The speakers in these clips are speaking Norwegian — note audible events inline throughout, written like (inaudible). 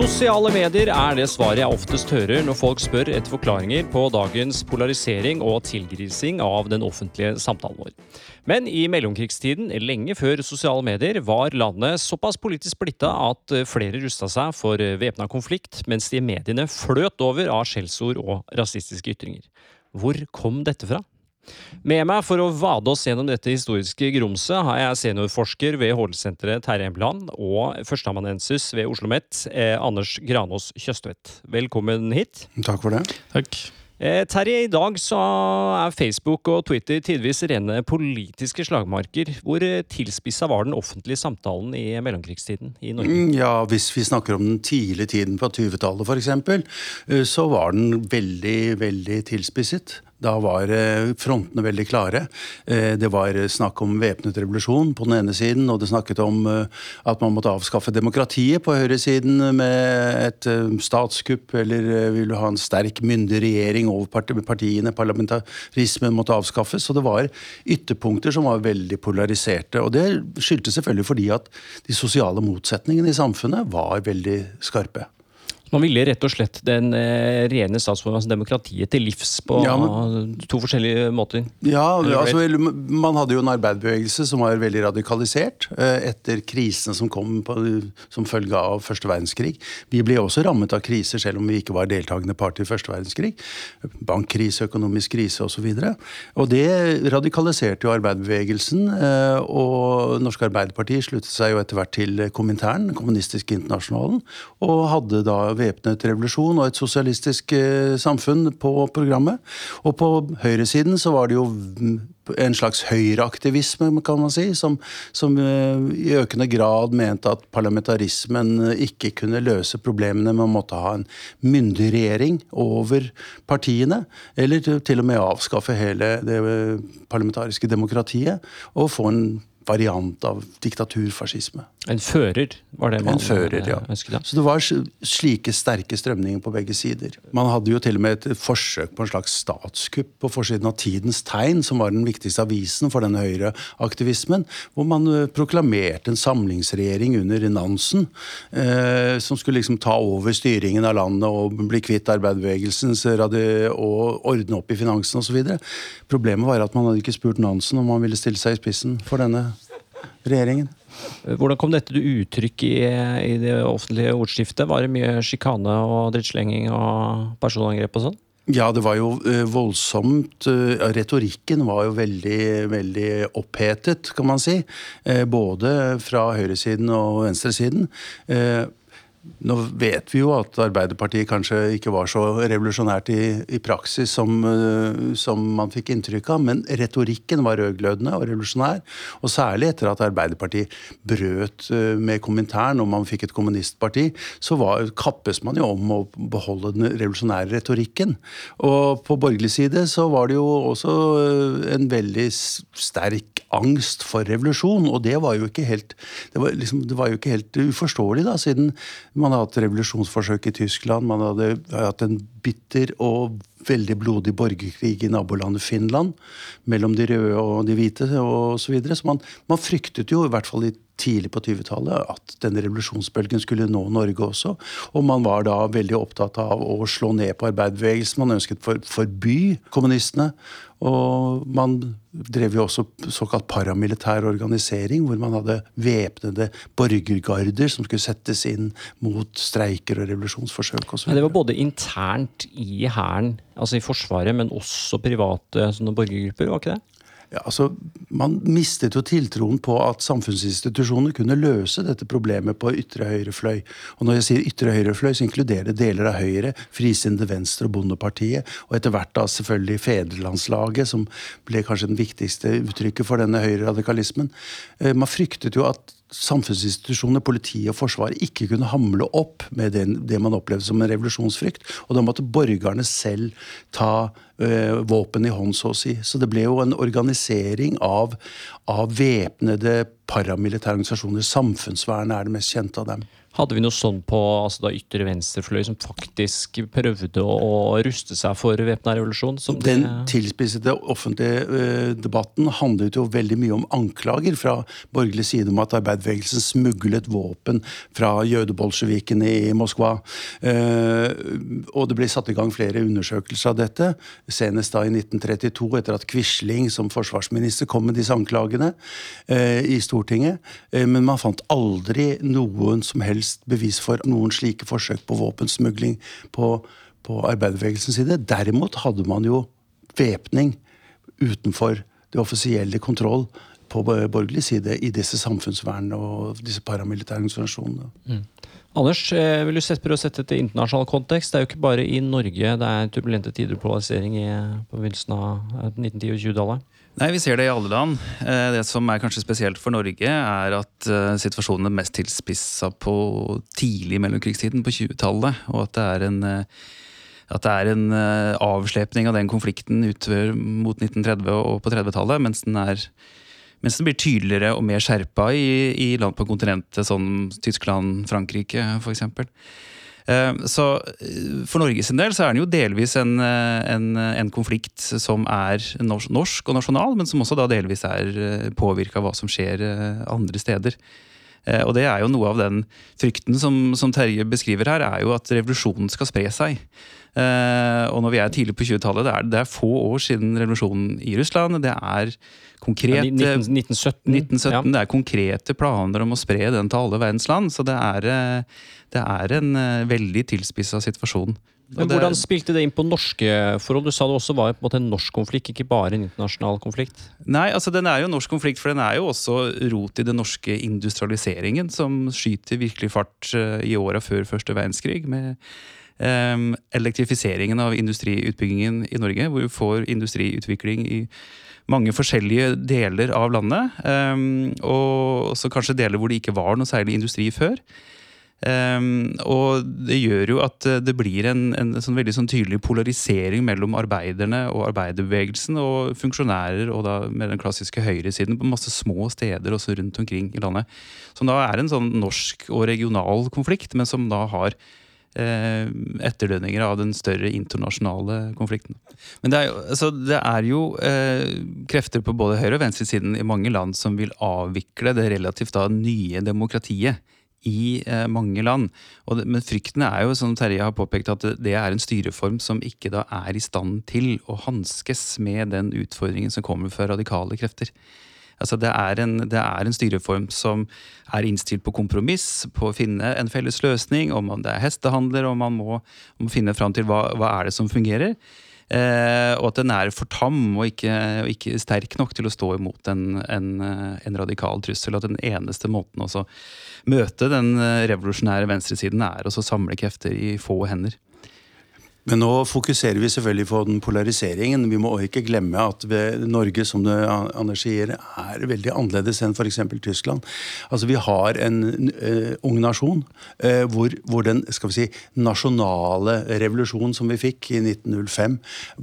Sosiale medier er det svaret jeg oftest hører når folk spør etter forklaringer på dagens polarisering og tilgrising av den offentlige samtalen vår. Men i mellomkrigstiden, lenge før sosiale medier, var landet såpass politisk splitta at flere rusta seg for væpna konflikt, mens de mediene fløt over av skjellsord og rasistiske ytringer. Hvor kom dette fra? Med meg for å vade oss gjennom dette historiske grumset har jeg seniorforsker ved HL-senteret Terje Embland og førsteamanuensis ved Oslo OsloMet, eh, Anders Granås Kjøstvedt. Velkommen hit. Takk for det. Takk. Eh, Terje, i dag så er Facebook og Twitter tidvis rene politiske slagmarker. Hvor eh, tilspissa var den offentlige samtalen i mellomkrigstiden i Norge? Mm, ja, Hvis vi snakker om den tidlige tiden på 20-tallet f.eks., eh, så var den veldig, veldig tilspisset. Da var eh, frontene veldig klare. Eh, det var snakk om væpnet revolusjon på den ene siden, og det snakket om eh, at man måtte avskaffe demokratiet på høyresiden med et statskupp, eller ville ha en sterk, myndig regjering over partiene. Parlamentarismen måtte avskaffes. Så det var ytterpunkter som var veldig polariserte. Og det skyldtes selvfølgelig fordi at de sosiale motsetningene i samfunnet var veldig skarpe. Man ville rett og slett den eh, rene statsformen, altså demokratiet, til livs på ja, men, to forskjellige måter? Ja, altså, man hadde jo en arbeiderbevegelse som var veldig radikalisert eh, etter krisene som kom på, som følge av første verdenskrig. Vi ble også rammet av kriser, selv om vi ikke var deltakende part i første verdenskrig. Bankkrise, økonomisk krise osv. Og, så og det radikaliserte jo arbeiderbevegelsen. Eh, og Norske Arbeiderparti sluttet seg jo etter hvert til Komintern, Kommunistisk Internasjonalen, og hadde da væpnet revolusjon og et sosialistisk eh, samfunn på programmet. Og på høyresiden så var det jo en slags høyreaktivisme, kan man si, som, som eh, i økende grad mente at parlamentarismen ikke kunne løse problemene, man måtte ha en myndig regjering over partiene. Eller til og med avskaffe hele det parlamentariske demokratiet og få en variant av diktaturfascisme. En fører var det man en fører, ja. Eh, ønsket? Ja. Så det var slike sterke strømninger på begge sider. Man hadde jo til og med et forsøk på en slags statskupp på forsiden av Tidens Tegn, som var den viktigste avisen for den høyreaktivismen, hvor man eh, proklamerte en samlingsregjering under Nansen, eh, som skulle liksom ta over styringen av landet og bli kvitt arbeiderbevegelsens og ordne opp i finansen osv. Problemet var at man hadde ikke spurt Nansen om han ville stille seg i spissen for denne regjeringen. Hvordan kom dette til uttrykk i, i, det offentlige ordskiftet? Var det mye sjikane og drittslenging og personangrep og sånn? Ja, det var jo uh, voldsomt. Uh, retorikken var jo veldig, veldig opphetet, kan man si. Uh, både fra høyresiden og venstresiden. Nå vet vi jo at Arbeiderpartiet kanskje ikke var så revolusjonært i, i praksis som, uh, som, man fikk inntrykk av, men retorikken var rødglødende og revolusjonær. Og særlig etter at Arbeiderpartiet brøt uh, med Komintern og man fikk et kommunistparti, så var, kappes man jo om å beholde den revolusjonære retorikken. Og på borgerlig side så var det jo også uh, en veldig sterk angst for revolusjon, og det var jo ikke helt, det var liksom, det var jo ikke helt uforståelig, da, siden man hadde hatt revolusjonsforsøk i Tyskland, man hadde hatt en bitter og veldig blodig borgerkrig i nabolandet Finland mellom de røde og de hvite osv. Så, så man, man fryktet jo, i hvert fall i tidlig på 20-tallet at denne revolusjonsbølgen skulle nå Norge også. Og man var da veldig opptatt av å slå ned på arbeiderbevegelsen. Man ønsket for, forby kommunistene. Og man drev jo også såkalt paramilitær organisering, hvor man hadde væpnede borgergarder som skulle settes inn mot streiker og revolusjonsforsøk osv. Det var både internt i hæren, altså i Forsvaret, men også private sånne borgergrupper, var ikke det? Ja, altså, Man mistet jo tiltroen på at samfunnsinstitusjoner kunne løse dette problemet på ytre høyre fløy. Og når jeg sier ytre høyre fløy, så inkluderer det deler av Høyre, Frisinnede Venstre og Bondepartiet, og etter hvert da selvfølgelig Fedrelandslaget, som ble kanskje den viktigste uttrykket for denne høyreradikalismen. Eh, man fryktet jo at samfunnsinstitusjoner, politi og forsvar ikke kunne hamle opp med det, det, man opplevde som en revolusjonsfrykt. Og da måtte borgerne selv ta øh, våpen i hånd, så å si. Så det ble jo en organisering av, av væpnede paramilitære organisasjoner. Samfunnsvernet er det mest kjente av dem. Hadde vi noe sånn på altså da ytre venstrefløy som faktisk prøvde å, ruste seg for væpna revolusjon? Den tilspissede offentlige uh, debatten handlet jo veldig mye om anklager fra borgerlig side om at arbeiderbevegelsen smuglet våpen fra jødebolsjevikene i Moskva. Uh, og det ble satt i gang flere undersøkelser av dette, senest da i 1932, etter at Quisling som forsvarsminister kom med disse anklagene uh, i Stortinget. men man fant aldri noen som helst helst bevis for noen slike forsøk på våpensmugling på, på arbeiderbevegelsens side. Derimot hadde man jo væpning utenfor det offisielle kontroll på borgerlig side i disse samfunnsvernene og disse paramilitære organisasjonene. Mm. Anders, eh, vil du prøve å sette det i internasjonal kontekst? Det er jo ikke bare i Norge det er turbulente tider på polarisering i, på begynnelsen av 1910- og 20-tallet? Nei, Vi ser det i alle land. Eh, det som er kanskje spesielt for Norge, er at eh, situasjonen er mest tilspissa på tidlig mellomkrigstiden, på 20-tallet. Og at det er en, eh, at det er en avslepning av den konflikten utover mot 1930 og på 30-tallet, mens mens den blir tydeligere og mer skjerpa i, i land på kontinentet, som Tyskland, Frankrike f.eks. Eh, så eh, For Norges del så er den jo delvis en, eh, en, en konflikt som er norsk og nasjonal, men som også da delvis er påvirka av hva som skjer andre steder. Og det er jo noe av den frykten som, som Terje beskriver her, er jo at revolusjonen skal spre seg. og når vi er tidlig på 20-tallet, det, det, er få år siden revolusjonen i Russland. Det er konkrete 1917. 1917 ja. Det er konkrete planer om å spre den til alle verdens land. Så det er det er en uh, veldig tilspissa situasjon. Men det, Hvordan spilte det inn på norske forhold? Du sa det også var på en en norsk konflikt, ikke bare en internasjonal konflikt? Nei, altså den er jo norsk konflikt, for den er jo også rot i den norske industrialiseringen, som skyter virkelig fart uh, i åra før første verdenskrig. med um, elektrifiseringen av industriutbyggingen i Norge, hvor vi får industriutvikling i mange forskjellige deler av landet. Um, og også kanskje deler hvor det ikke var noe særlig industri før. Um, og det gjør jo at eh, det blir en, en sånn veldig sånn tydelig polarisering mellom arbeiderne og arbeiderbevegelsen og funksjonærer og da med den klassiske høyresiden på masse små steder også rundt omkring i landet. Som da er en sånn norsk og regional konflikt, men som da har eh, etterdønninger av den større internasjonale konflikten. Men det er jo, altså, det er jo eh, krefter på både høyre- og venstresiden i mange land som vil avvikle det relativt da nye demokratiet i eh, mange land. Det, men frykten er jo, som Terje har påpekt, at det, er en styreform som ikke da er i stand til å hanskes med den utfordringen som kommer fra radikale krefter. Altså det er, en, det er en styreform som er innstilt på kompromiss, på å finne en felles løsning, om det er hestehandler, og man må, må finne fram til hva, hva er det som fungerer. Eh, og at den er for tam og ikke, og ikke, sterk nok til å stå imot en, en, en radikal trussel. At den eneste måten å møte den revolusjonære venstresiden er å samle krefter i få hender. Men nå fokuserer vi selvfølgelig på den polariseringen. Vi må ikke glemme at Norge, som det Anders sier, er veldig annerledes enn f.eks. Tyskland. Altså Vi har en uh, ung nasjon uh, hvor, hvor, den skal vi si, nasjonale revolusjonen som vi fikk i 1905,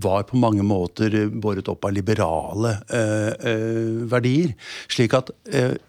var på mange måter båret opp av liberale uh, verdier. Slik at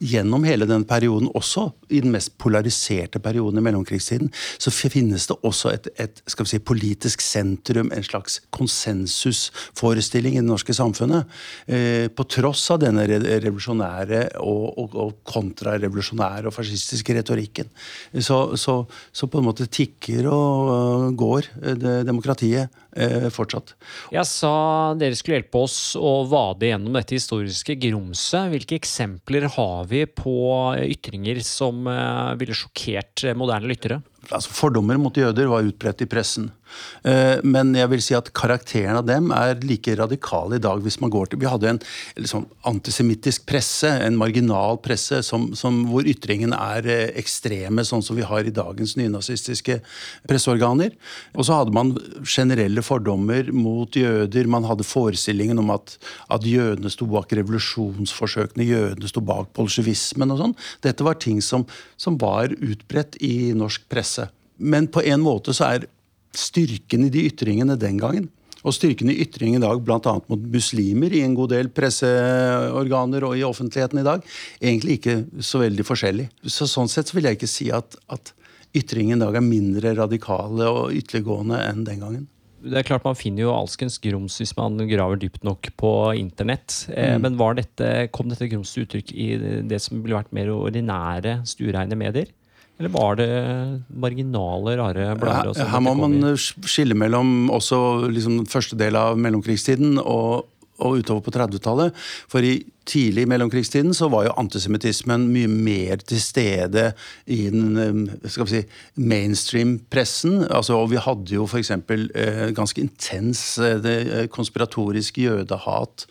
gjennom hele den perioden, også i den mest polariserte perioden i mellomkrigstiden, så finnes det også et, et skal vi si, politisk sentrum, en slags konsensusforestilling i det norske samfunnet. Eh, på tross av denne revolusjonære og, og, og kontrarevolusjonære og fascistiske retorikken. Så, så, så, på en måte tikker og går det, demokratiet eh, fortsatt. Jeg sa dere skulle hjelpe oss å vade gjennom dette historiske grumset. Hvilke eksempler har vi på ytringer som eh, ville sjokkert moderne lyttere? altså Fordommer mot jøder var utbredt i pressen. Eh, men jeg vil si at karakteren av dem er like radikal i dag. hvis man går til, Vi hadde en liksom, antisemittisk presse, en marginal presse, som, som, hvor ytringene er eh, ekstreme, sånn som vi har i dagens nynazistiske presseorganer. Og så hadde man generelle fordommer mot jøder. Man hadde forestillingen om at, at jødene sto bak revolusjonsforsøkene, jødene sto bak bolsjevismen og sånn. Dette var ting som, som var utbredt i norsk presse men på en måte så er styrken i de ytringene den gangen og styrken i ytring i dag, bl.a. mot muslimer i en god del presseorganer og i offentligheten i dag, egentlig ikke så veldig forskjellig. Så Sånn sett så vil jeg ikke si at, at ytringen i dag er mindre radikale og ytterliggående enn den gangen. Det er klart Man finner jo alskens grums hvis man graver dypt nok på internett. Eh, Mm. Men var dette, kom dette grums til uttrykk i det som ville vært mer ordinære, stuereine medier? Eller var det marginale, rare blader? Her, her må man skille mellom også liksom første del av mellomkrigstiden og, og utover på 30-tallet. For i tidlig mellomkrigstiden så var jo antisemittismen mye mer til stede i den skal vi si, mainstream-pressen. Altså, og vi hadde jo f.eks. Eh, ganske intens eh, eh, konspiratorisk jødehat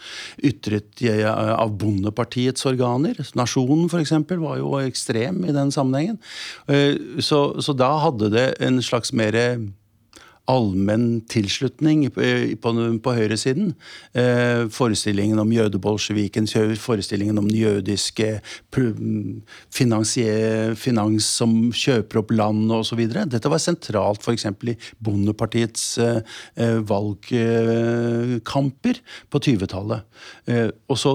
ytret eh, av Bondepartiets organer. Nasjonen f.eks. var jo ekstrem i den sammenhengen. Eh, så, så da hadde det en slags mer allmenn tilslutning på, på, høyresiden. Eh, forestillingen om jødebolsjeviken, forestillingen om den jødiske finans som kjøper opp land osv. Dette var sentralt f.eks. i Bondepartiets eh, eh, valgkamper på 20-tallet. Eh, og så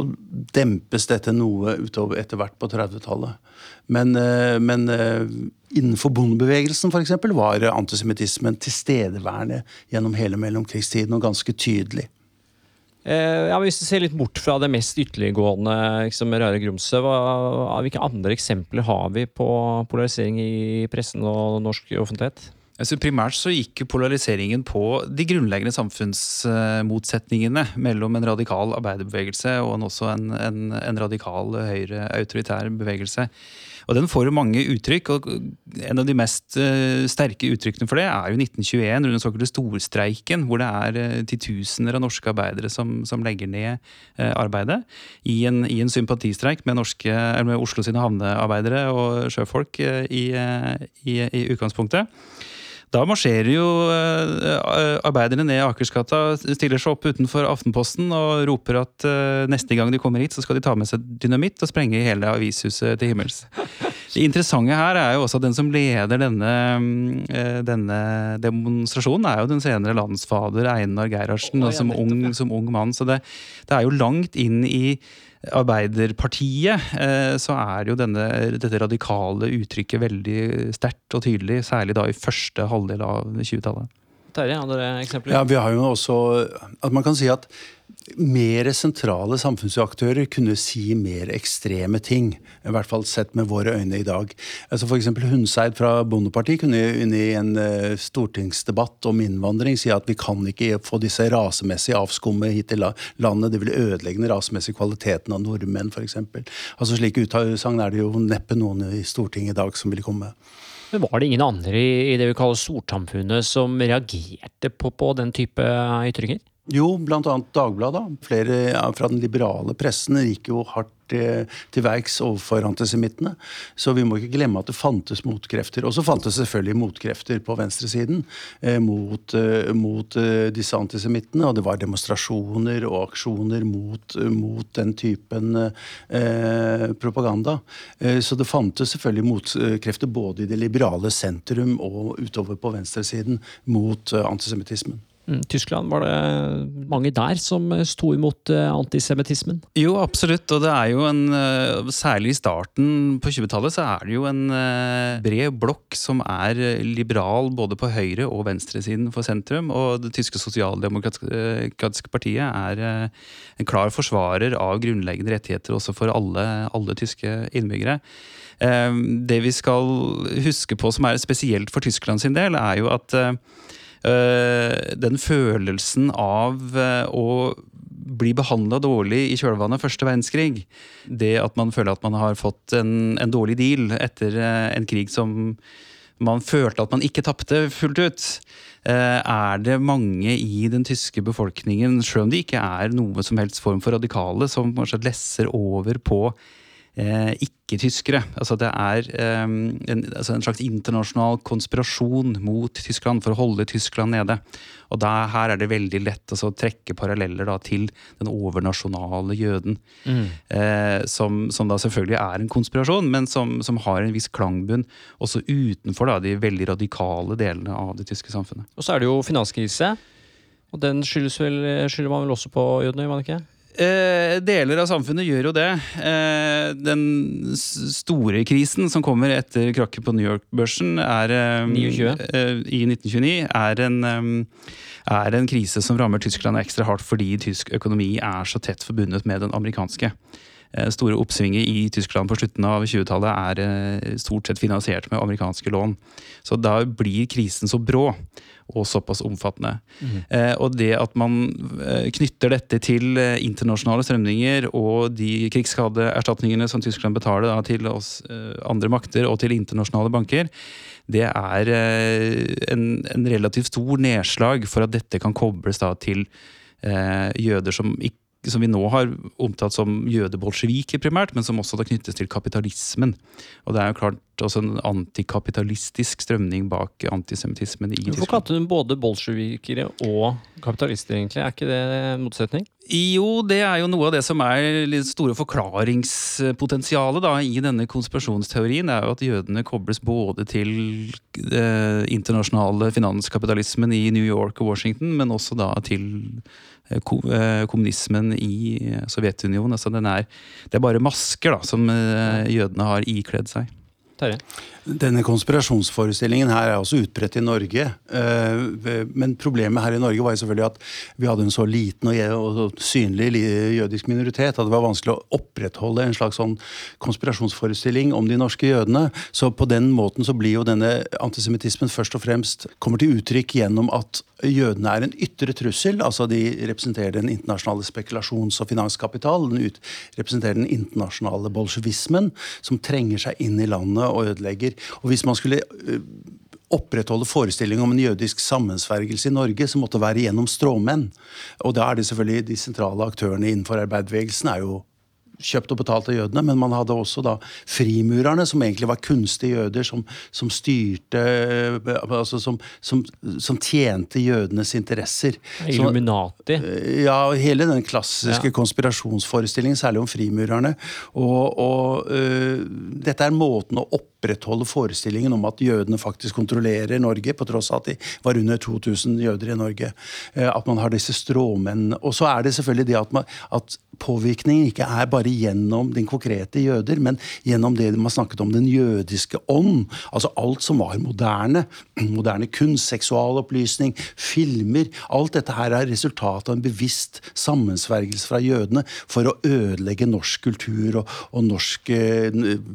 dempes dette noe utover etter hvert på 30-tallet. Men, eh, men eh, innenfor bondebevegelsen for eksempel, var antisemittismen tilstedeværende gjennom hele mellomkrigstiden og ganske tydelig. Eh, ja, Hvis vi ser litt bort fra det mest ytterliggående liksom, rare grumset, hvilke andre eksempler har vi på polarisering i pressen og norsk offentlighet? Altså primært så gikk polariseringen på de grunnleggende samfunnsmotsetningene mellom en radikal arbeiderbevegelse og en, også en, en, en radikal høyre autoritær bevegelse. Og Den får jo mange uttrykk, og en av de mest uh, sterke uttrykkene for det er jo 1921, under den såkalte storstreiken, hvor det er uh, titusener av norske arbeidere som, som legger ned uh, arbeidet i en, i en sympatistreik med, norske, med Oslo sine havnearbeidere og sjøfolk i, i, i utgangspunktet. Da marsjerer jo eh, arbeiderne ned Akersgata, stiller seg opp utenfor Aftenposten og roper at eh, neste gang de kommer hit, så skal de ta med seg dynamitt og sprenge hele avishuset til himmels. Det interessante her er jo også at den som leder denne, eh, denne demonstrasjonen, er jo den senere landsfader Einar Gerhardsen, oh, ja, som, ung, som ung mann. Så det, det er jo langt inn i Arbeiderpartiet eh, så er jo denne, dette radikale uttrykket veldig sterkt og tydelig, særlig da i første halvdel av 20-tallet. Terje, andre eksempler? Ja, vi har jo også at Man kan si at mer sentrale samfunnsaktører kunne si mer ekstreme ting. I hvert fall sett med våre øyne i dag. Altså F.eks. Hundseid fra Bondepartiet kunne inn i en eh, stortingsdebatt om innvandring si at vi kan ikke få disse rasemessige avskummet hit til landet. Det vil ødelegge den rasemessige kvaliteten av nordmenn, f.eks. Altså, slike utsagn er det jo neppe noen i Stortinget i dag som vil komme. Men Var det ingen andre i, det vi kaller storsamfunnet som reagerte på, på den type ytringer? Jo, annet Dagbladet. Flere ja, fra den liberale pressen gikk jo hardt eh, til verks overfor antisemittene. Så vi må ikke glemme at det fantes motkrefter. Og så fantes selvfølgelig motkrefter på venstresiden eh, mot, eh, mot eh, disse antisemittene. Og det var demonstrasjoner og aksjoner mot, eh, mot den typen eh, propaganda. Eh, så det fantes selvfølgelig motkrefter både i det liberale sentrum og utover på venstresiden mot antisemittismen. Mm, Tyskland, var det mange der som sto imot eh, antisemittismen? Jo, absolutt. Og det er jo en eh, Særlig i starten på 20-tallet så er det jo en eh, bred blokk som er eh, liberal både på høyre- og venstresiden for sentrum. Og det tyske sosialdemokratiske partiet er eh, en klar forsvarer av grunnleggende rettigheter også for alle, alle tyske innbyggere. Eh, Det vi skal huske på som er spesielt for Tyskland sin del, er jo at eh, Eh, den følelsen av eh, å bli behandla dårlig i kjølvannet av første verdenskrig. Det at man føler at man har fått en, en dårlig deal etter eh, en krig som man følte at man ikke tapte fullt ut. Eh, Er det mange i den tyske befolkningen, selv om de ikke er noe som helst form for radikale, som kanskje lesser over på eh, ikke-tyskere. Altså det er eh, en, altså en slags internasjonal konspirasjon mot Tyskland for å holde Tyskland nede. Og da, her er det veldig lett altså, å trekke paralleller da, til den overnasjonale jøden. Eh, som, som da selvfølgelig er en konspirasjon, men som, som har en viss klangbunn også utenfor da, de veldig radikale delene av det tyske samfunnet. Og så er det jo finanskrise. Og den skylder man vel også på jødene, gjør man ikke? Eh, deler av samfunnet gjør jo det. Eh, den store krisen som kommer etter krakket på New York-børsen eh, eh, i 1929, er en, eh, er en krise som rammer Tyskland ekstra hardt fordi tysk økonomi er så tett forbundet med den amerikanske. Eh, store oppsvinget i Tyskland på slutten av 20-tallet er stort sett finansiert med amerikanske lån. Så da blir krisen så brå og såpass omfattende. Mm. Eh, og det at man eh, knytter dette til eh, internasjonale strømninger og de krigsskadeerstatningene som Tyskland betaler da, til oss eh, andre makter og til internasjonale banker, det er en, en, relativt stor nedslag for at dette kan kobles da til eh, jøder som ikke som vi nå har omtalt som jødebolsjeviker primært, men som også da knyttes til kapitalismen. Og det er jo klart også en antikapitalistisk strømning bak antisemittismen i Tyskland. Hvorfor kalte du både bolsjevikere og kapitalister, egentlig? Er ikke det motsetning? Jo, det er jo noe av det som er litt store forklaringspotensialet da, i denne konspirasjonsteorien. er jo At jødene kobles både til eh, internasjonale finanskapitalismen i New York og Washington, men også da til kommunismen i Sovjetunionen. Altså er, det er bare masker da, som eh, jødene har ikledd seg. Terje? Denne konspirasjonsforestillingen her er også utbredt i Norge. Men problemet her i Norge var jo selvfølgelig at vi hadde en så liten og synlig jødisk minoritet at det var vanskelig å opprettholde en slags sånn konspirasjonsforestilling om de norske jødene. Så på den måten så blir jo denne antisemittismen først og fremst kommer til uttrykk gjennom at jødene er en ytre trussel. altså De representerer den internasjonale spekulasjons- og finanskapital. Den representerer den internasjonale bolsjevismen, som trenger seg inn i landet og ødelegger. Og Hvis man skulle øh, opprettholde forestillingen om en jødisk sammensvergelse i Norge, så måtte det være gjennom stråmenn. Og da er det selvfølgelig de sentrale aktørene innenfor arbeiderbevegelsen er jo kjøpt og betalt av jødene, men man hadde også da frimurerne, som egentlig var kunstige jøder, som, som styrte altså som, som, som, tjente jødenes interesser. Illuminati? ja, hele den klassiske ja. konspirasjonsforestillingen, særlig om frimurerne. Og, og uh, dette er måten å opprettholde forestillingen om at jødene faktisk kontrollerer Norge, på tross av at de var under 2000 jøder i Norge. Uh, at man har disse stråmennene. Og så er det selvfølgelig det at, man, at påvirkningen ikke er bare gjennom den konkrete jøder, men gjennom det man snakket om den jødiske ånd. Altså alt som var moderne. (clears throat) Moderne kunst, seksualopplysning, filmer. Alt dette her er resultatet av en bevisst sammensvergelse fra jødene for å ødelegge norsk kultur og, og norsk eh,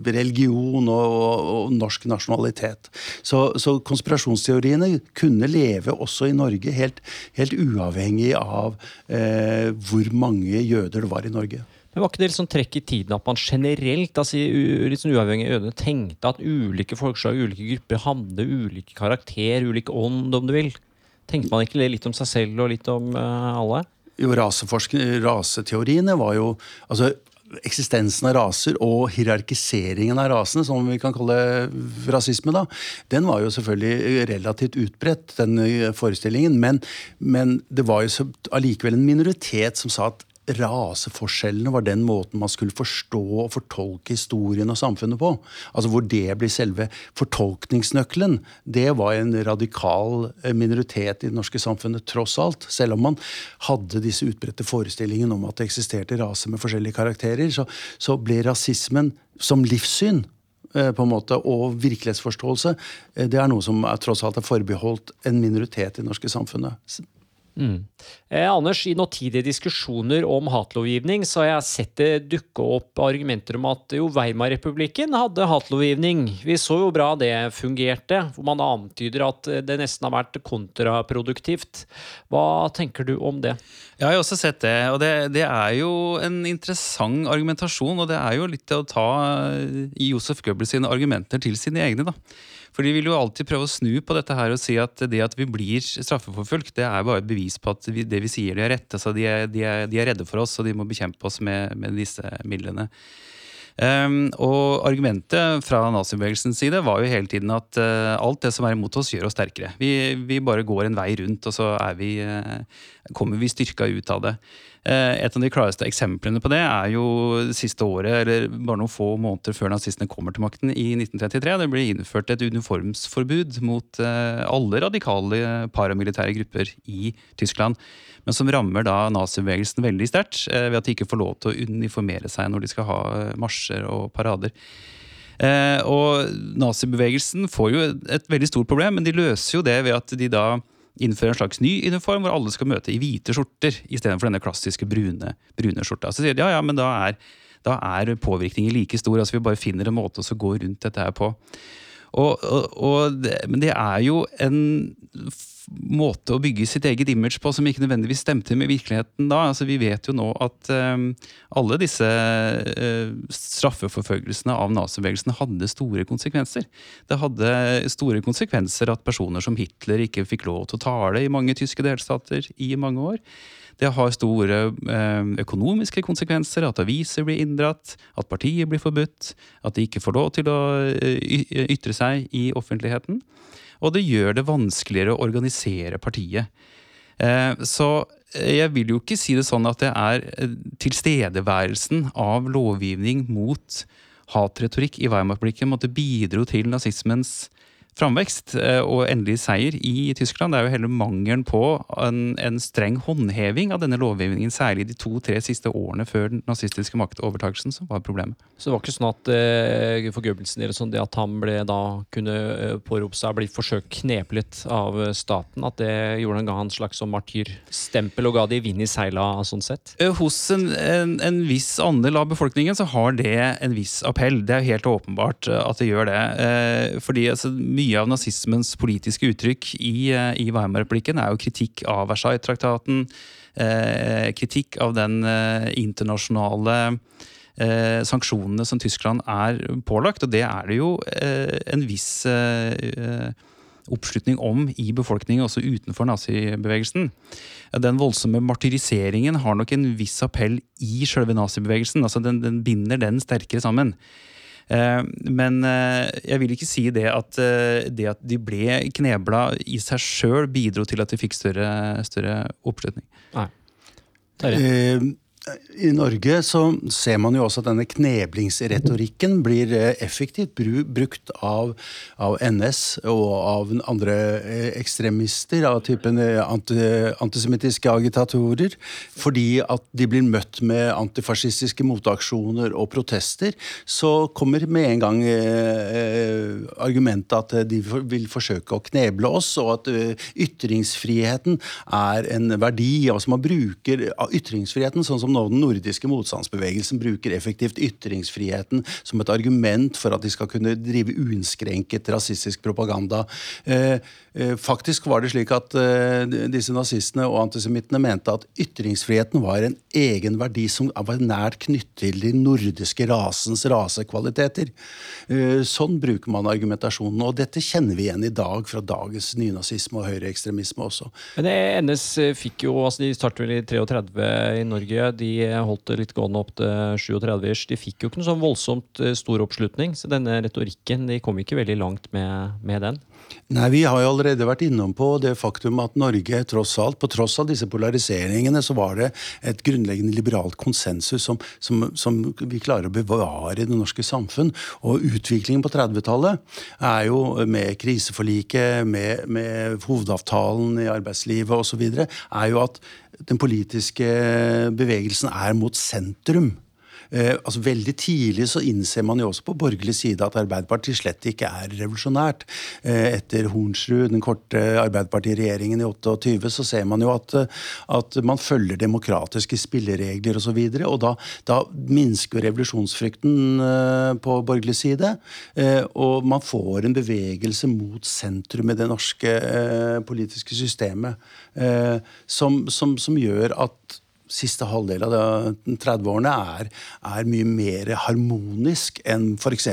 religion og, og, norsk nasjonalitet. Så, så, konspirasjonsteoriene kunne leve også i Norge, helt, helt uavhengig av eh, hvor mange jøder det var i Norge. Men Var ikke det liksom trekk i tiden at man generelt, altså, litt sånn uavhengig av øynene, tenkte at ulike folkeslag, ulike grupper hadde ulike karakter, ulik ånd, om du vil? Tenkte man ikke litt om seg selv og litt om uh, alle? Jo, Raseteoriene var jo altså Eksistensen av raser og hierarkiseringen av rasene, som vi kan kalle rasisme, da, den var jo selvfølgelig relativt utbredt, den forestillingen. Men, men det var jo allikevel en minoritet som sa at raseforskjellene var den måten man skulle forstå og fortolke historien og samfunnet på. Altså Hvor det blir selve fortolkningsnøkkelen. Det var en radikal eh, minoritet i det norske samfunnet, tross alt. Selv om man hadde disse utbredte forestillingene om at det eksisterte raser med forskjellige karakterer, så, så ble rasismen som livssyn eh, på en måte, og virkelighetsforståelse, eh, det er noe som er, tross alt er forbeholdt en minoritet i det norske samfunnet. Mm. Eh, Anders, i nåtidige diskusjoner om hatlovgivning så har jeg sett det dukke opp argumenter om at jo, Weimar-republikken hadde hatlovgivning. Vi så jo bra det fungerte, hvor man antyder at det nesten har vært kontraproduktivt. Hva tenker du om det? Jeg har også sett det, og det, det er jo en interessant argumentasjon. Og det er jo litt å ta Josef Goebbels sine argumenter til sine egne, da. For de vil jo alltid prøve å snu på dette her og si at det at vi blir straffeforfulgt, det er bare et bevis på at vi, det vi sier, de er rett. Altså, de, er, de, er, de, er, redde for oss, og de må bekjempe oss med, med disse midlene. Um, og argumentet fra nazibevegelsens side var jo hele tiden at uh, alt det som er imot oss, gjør oss sterkere. Vi, vi, bare går en vei rundt, og så vi, uh, kommer vi styrka ut av det. Eh, et av de klareste eksemplene på det er jo det siste året, eller bare noen få måneder før nazistene kommer til makten i 1933. Det ble innført et uniformsforbud mot eh, alle radikale paramilitære grupper i Tyskland. Men som rammer da nazibevegelsen veldig sterkt eh, ved at de ikke får lov til å uniformere seg når de skal ha marsjer og parader. Og nazibevegelsen får jo et veldig stort problem, men de løser jo det ved at de da innføre en slags ny uniform hvor alle skal møte i hvite skjorter istedenfor denne klassiske brune, brune skjorta. Så sier de ja, ja, men da er, da er påvirkningen like stor. altså Vi bare finner en måte å gå rundt dette her på. Og, og, og det, men det er jo en måte å bygge sitt eget image på som ikke nødvendigvis stemte med virkeligheten da. Altså, vi vet jo nå at um, alle disse uh, straffeforfølgelsene av nazibevegelsen hadde store konsekvenser. Det hadde store konsekvenser at personer som Hitler ikke fikk lov til å tale i mange tyske delstater i mange år. Det har store uh, økonomiske konsekvenser, at aviser blir inndratt, at partier blir forbudt, at de ikke får lov til å uh, ytre seg i offentligheten og det gjør det vanskeligere å organisere partiet. Eh, så jeg vil jo ikke si det sånn at det er eh, tilstedeværelsen av lovgivning mot hatretorikk i Weimar-blikket måtte bidro til nazismens framvekst eh, og endelig seier i Tyskland. Det er jo heller mangelen på en, en streng håndheving av denne lovgivningen, særlig de to-tre siste årene før den nazistiske maktovertakelsen, som var problemet. Så det var ikke sånn at eh, for Goebbelsen eller sånn, det at han ble da kunne eh, pårope seg bli forsøkt kneplet av staten, at det gjorde han ga han slags sånn martyrstempel og ga de vind i seila sånn sett? Eh, hos en, en, en, viss andel av befolkningen så har det en viss appell. Det er helt åpenbart at det gjør det. Eh, fordi altså, mye mye av nazismens politiske uttrykk i, eh, i Weimar-replikken er jo kritikk av Versailles-traktaten, eh, kritikk av den eh, internasjonale eh, sanksjonene som Tyskland er pålagt, og det er det jo eh, en viss eh, oppslutning om i befolkningen, også utenfor nazibevegelsen. Den voldsomme martyriseringen har nok en viss appell i selve nazibevegelsen. altså den, den binder den sterkere sammen. Eh, men eh, jeg vil ikke si det at eh, det at de ble knebla i seg sjøl, bidro til at de fikk større, større oppslutning. Nei. Eh, i Norge så ser man jo også at denne kneblingsretorikken blir eh, effektivt brukt av, av NS og av andre eh, ekstremister av typen eh, anti, antisemittiske agitatorer. Fordi at de blir møtt med antifascistiske motaksjoner og protester, så kommer med en gang argumentet at de vil forsøke å kneble oss, og at ytringsfriheten er en verdi. altså Man bruker ytringsfriheten sånn som nå den nordiske motstandsbevegelsen bruker effektivt ytringsfriheten som et argument for at de skal kunne drive uinnskrenket rasistisk propaganda. Eh, eh, faktisk var det slik at eh, disse nazistene og antisemittene mente at ytringsfriheten var en egen verdi som var nært knyttet til de nordiske rasens rasekvaliteter. Sånn bruker man argumentasjonen, og dette kjenner vi igjen i dag fra dagens nynazisme og høyreekstremisme også. Men NS fikk jo, altså De startet vel i 33 i Norge. De holdt det litt gående opp til 37 De fikk jo ikke noe sånn voldsomt eh, stor oppslutning, så denne retorikken de kom ikke veldig langt med, med den. Nei, Vi har jo allerede vært innom på det faktum at Norge, tross alt, på tross av disse polariseringene, så var det et grunnleggende liberalt konsensus som, som, som vi klarer å bevare i det norske samfunn. Og utviklingen på 30-tallet er jo med kriseforliket, med, med hovedavtalen i arbeidslivet osv., er jo at den politiske bevegelsen er mot sentrum. Eh, altså Veldig tidlig så innser man jo også på borgerlig side at Arbeiderpartiet slett ikke er revolusjonært. Eh, etter Hornsrud, den korte Arbeiderpartiregjeringen i 28, så ser man jo at, at man følger demokratiske spilleregler osv. Og, så videre, og da, da minsker revolusjonsfrykten eh, på borgerlig side. Eh, og man får en bevegelse mot sentrum i det norske eh, politiske systemet eh, som, som, som gjør at siste halvdel av 30-årene er, er, mye mer harmonisk enn f.eks.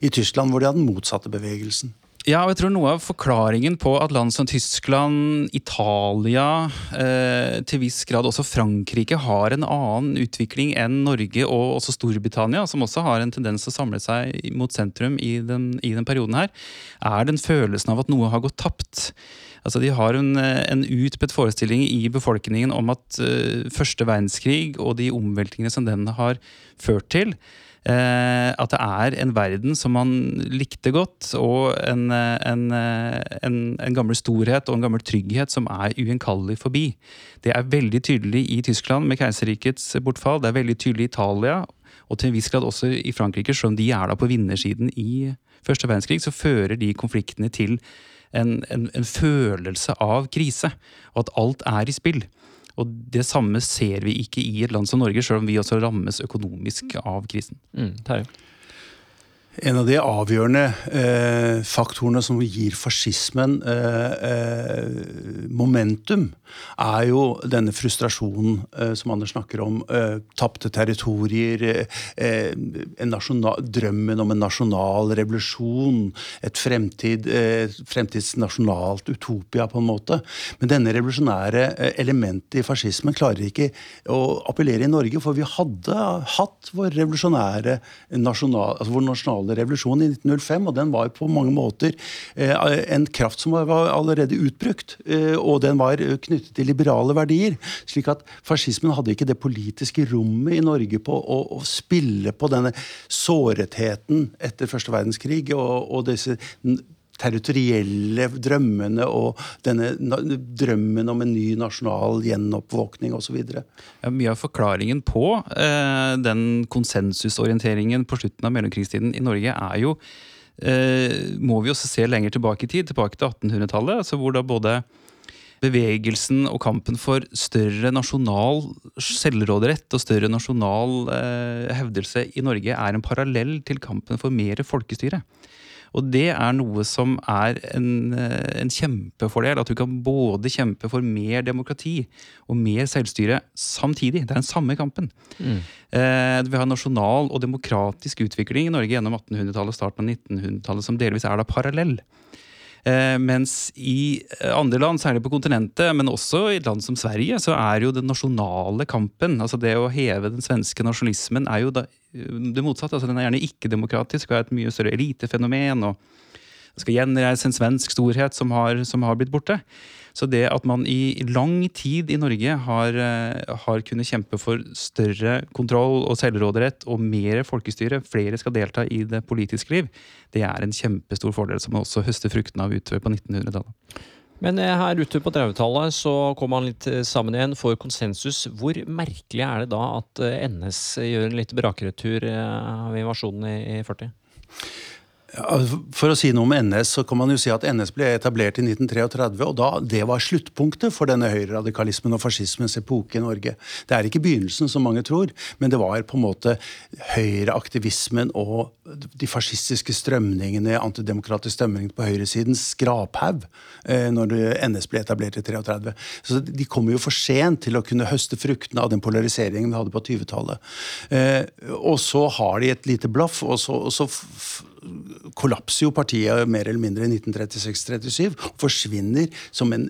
i Tyskland, hvor de har den motsatte bevegelsen. Ja, og jeg tror Noe av forklaringen på at land som Tyskland, Italia, eh, til viss grad også Frankrike har en annen utvikling enn Norge og også Storbritannia, som også har en tendens til å samle seg mot sentrum i den, i den perioden her, er den følelsen av at noe har gått tapt. Altså De har en, en utbredt forestilling i befolkningen om at uh, første verdenskrig og de omveltningene som den har ført til, uh, at det er en verden som man likte godt, og en, en, en, en gammel storhet og en gammel trygghet som er ugjenkallelig forbi. Det er veldig tydelig i Tyskland med keiserrikets bortfall. Det er veldig tydelig i Italia, og til en viss grad også i Frankrike, selv om de er da på vinnersiden i første verdenskrig, så fører de konfliktene til en, en, en, følelse av krise, og at alt er i spill. Og Det samme ser vi ikke i et land som Norge, selv om vi også rammes økonomisk av krisen. Mm, en av de avgjørende eh, faktorene som gir fascismen eh, eh, momentum, er jo denne frustrasjonen eh, som Anders snakker om. Eh, Tapte territorier, eh, drømmen om en nasjonal revolusjon. Et fremtid, fremtidsnasjonalt utopia, på en måte. Men denne revolusjonære elementet i fascismen klarer ikke å appellere i Norge, for vi hadde hatt vår revolusjonære nasjonal, altså vår nasjonale nasjonale revolusjonen i 1905, og den var på mange måter eh, en kraft som var allerede utbrukt. Eh, og den var knyttet til liberale verdier. slik at fascismen hadde ikke det politiske rommet i Norge på å, å spille på denne såretheten etter første verdenskrig og, og disse territorielle drømmene og denne drømmen om en ny nasjonal gjenoppvåkning osv. Ja, mye av forklaringen på eh, den konsensusorienteringen på slutten av mellomkrigstiden i Norge er jo eh, Må vi også se lenger tilbake i tid, tilbake til 1800-tallet, altså hvor da både bevegelsen og kampen for større nasjonal selvråderett og større nasjonal eh, hevdelse i Norge er en parallell til kampen for mer folkestyre. Og det er noe som er en, eh, en, kjempefordel. At du kan både kjempe for mer demokrati og mer selvstyre samtidig. Det er den samme kampen. Mm. Eh, vi har nasjonal og demokratisk utvikling i Norge gjennom 1800-tallet og starten av 1900-tallet som delvis er da parallell. Eh, mens i andre land, særlig på kontinentet, men også i et land som Sverige, så er jo den nasjonale kampen, altså det å heve den svenske nasjonalismen, er jo da det motsatte. altså Den er gjerne ikke-demokratisk og er et mye større elitefenomen. og skal gjenreise en svensk storhet som har, som har, blitt borte. Så det at man i lang tid i Norge har, eh, har kunnet kjempe for større kontroll og selvråderett og mer folkestyre, flere skal delta i det politiske liv, det er en kjempestor fordel som man også høster fruktene av utover på 1900-tallet. Men eh, her ute på 30-tallet så kom man litt eh, sammen igjen for konsensus. Hvor merkelig er det da at eh, NS gjør en litt brakretur ved invasjonen i 40? For å si noe om NS, så kan man jo si at NS ble etablert i 1933. og da, Det var sluttpunktet for denne høyreradikalismen og fascismens epoke i Norge. Det er ikke begynnelsen, som mange tror, men det var på en måte høyreaktivismen og de fascistiske strømningene, antidemokratiske strømningene på høyresidens skraphaug eh, når NS ble etablert i 33. Så De kommer jo for sent til å kunne høste fruktene av den polariseringen vi hadde på 20-tallet. Eh, og så har de et lite blaff, og så, og så kollapser jo partiet mer eller mindre i 1936-37 og forsvinner som en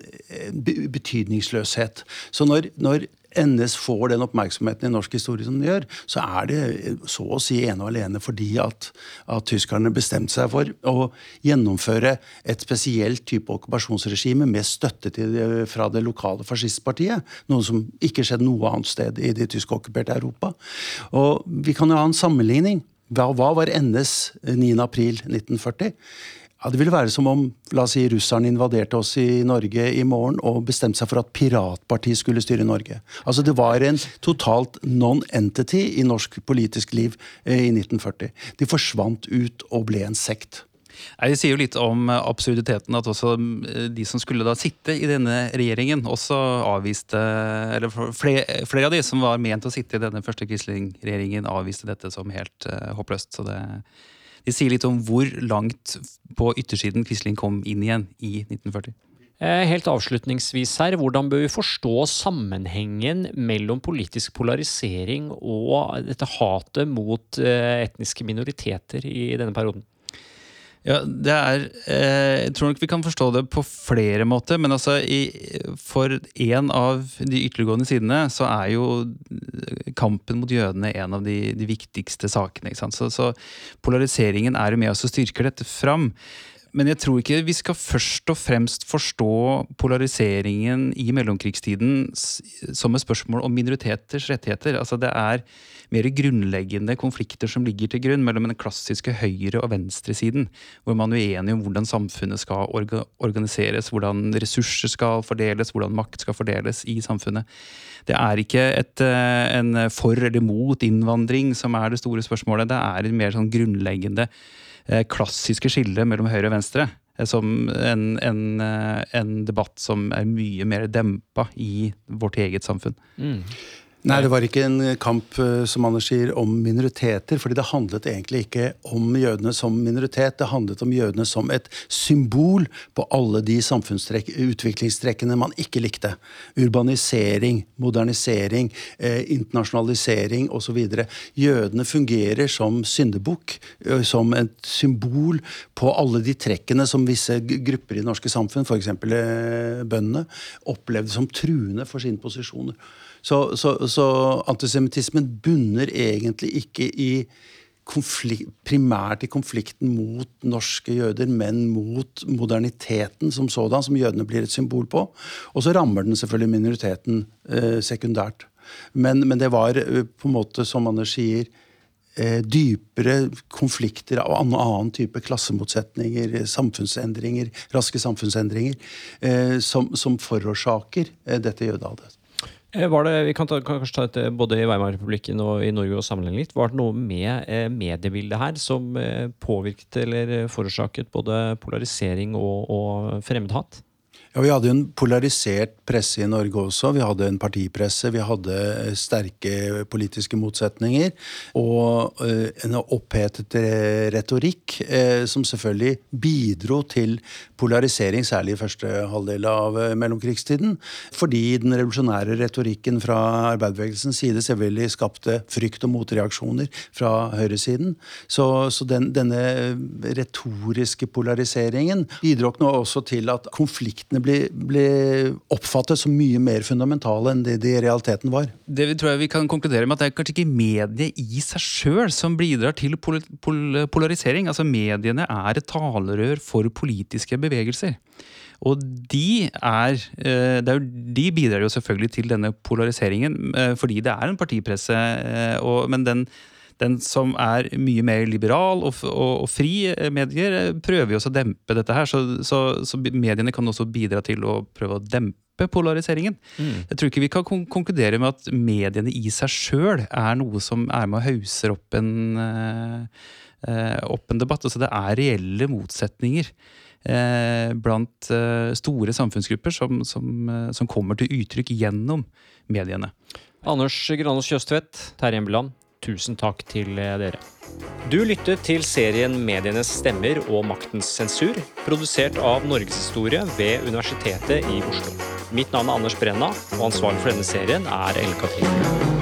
betydningsløshet. Så når, når NS får den oppmerksomheten i norsk historie som den gjør, så er det så å si ene og alene fordi at, at tyskerne bestemte seg for å gjennomføre et spesielt type okkupasjonsregime med støtte til, fra det lokale fascistpartiet. Noe som ikke skjedde noe annet sted i det tyskokkuperte Europa. Og Vi kan jo ha en sammenligning. Hva, hva var NS 9.4.1940? Ja, Det ville være som om la oss si, russerne invaderte oss i Norge i morgen og bestemte seg for at piratpartiet skulle styre Norge. Altså Det var en totalt non-entity i norsk politisk liv eh, i 1940. De forsvant ut og ble en sekt. Det sier jo litt om absurditeten at også eh, de som skulle da sitte i denne regjeringen, også avviste Eller flere, flere av de som var ment å sitte i denne første Quisling-regjeringen, avviste dette som helt uh, håpløst. Så det det sier litt om hvor langt på yttersiden Quisling kom inn igjen i 1940. Eh, helt avslutningsvis her, hvordan bør vi forstå sammenhengen mellom politisk polarisering og dette hatet mot eh, etniske minoriteter i denne perioden? Ja, det er eh, Jeg tror nok vi kan forstå det på flere måter. Men altså, i, for en av de ytterliggående sidene så er jo kampen mot jødene en av de, de viktigste sakene. Så, så, polariseringen er jo med oss og styrker dette fram. Men jeg tror ikke vi skal først og fremst forstå polariseringen i mellomkrigstiden som et spørsmål om minoriteters rettigheter. Altså Det er mer grunnleggende konflikter som ligger til grunn mellom den klassiske høyre- og venstresiden, hvor man er uenig om hvordan samfunnet skal orga organiseres, hvordan ressurser skal fordeles, hvordan makt skal fordeles i samfunnet. Det er ikke et, eh, en for eller mot innvandring som er det store spørsmålet. Det er en mer sånn grunnleggende klassiske skillet mellom høyre og venstre. Eh, som en, en, en debatt som er mye mer dempa i vårt eget samfunn. Mm. Nei, det var ikke en kamp eh, som Anders sier, om minoriteter. fordi det handlet egentlig ikke om jødene som minoritet. Det handlet om jødene som et symbol på alle de utviklingstrekkene man ikke likte. Urbanisering, modernisering, eh, internasjonalisering osv. Jødene fungerer som syndebukk, som et symbol på alle de trekkene som visse grupper i det norske samfunn, f.eks. Eh, bøndene, opplevde som truende for sine posisjoner. Så, så, så antisemittismen bunner egentlig ikke i konflikt, primært i konflikten mot norske jøder, men mot moderniteten som sådan, som jødene blir et symbol på. Og så rammer den selvfølgelig minoriteten eh, sekundært. Men, men, det var eh, på en måte, som Anders sier, eh, dypere konflikter av annen, annen type klassemotsetninger, samfunnsendringer, raske samfunnsendringer, eh, som, som, forårsaker eh, dette jødehatet. Eh, var det, vi kan, ta, kan kanskje ta et, både i Weimar-republikken og i Norge og sammenligne litt. Var det noe med eh, mediebildet her som eh, påvirket eller forårsaket både polarisering og, og fremmedhat? Ja, Vi hadde en polarisert presse i Norge også. Vi hadde en partipresse, vi hadde sterke politiske motsetninger. Og eh, en opphetet retorikk eh, som selvfølgelig bidro til polarisering, særlig i første halvdel av eh, mellomkrigstiden. Fordi den revolusjonære retorikken fra arbeiderbevegelsens side selvfølgelig skapte frykt og motreaksjoner fra høyresiden. Så, så den, denne retoriske polariseringen bidro nå også til at konfliktene ble, ble, oppfattet som mye mer fundamentale enn det de i realiteten var. Det tror jeg vi kan konkludere med at det er kanskje ikke mediet i seg sjøl som bidrar til pol pol polarisering. Altså Mediene er et talerør for politiske bevegelser. Og de, er, eh, de bidrar jo selvfølgelig til denne polariseringen, eh, fordi det er en partipresse. Eh, men den den som er mye mer liberal og, og, og fri eh, medier, eh, prøver jo også å dempe dette her. Så, så, så, mediene kan også bidra til å prøve å dempe polariseringen. Mm. Jeg tror ikke vi kan konkludere med at mediene i seg sjøl er noe som er med og hauser opp en, uh, opp en debatt. Altså det er reelle motsetninger. Eh, blant eh, store samfunnsgrupper som, som, eh, som, kommer til uttrykk gjennom mediene. Anders Granås Kjøstvedt, Terje Embeland, Tusen takk til eh, dere. Du lyttet til serien Medienes stemmer og maktens sensur, produsert av Norgeshistorie ved Universitetet i Oslo. Mitt navn er Anders Brenna, og ansvarlig for denne serien er Ellen Katrine.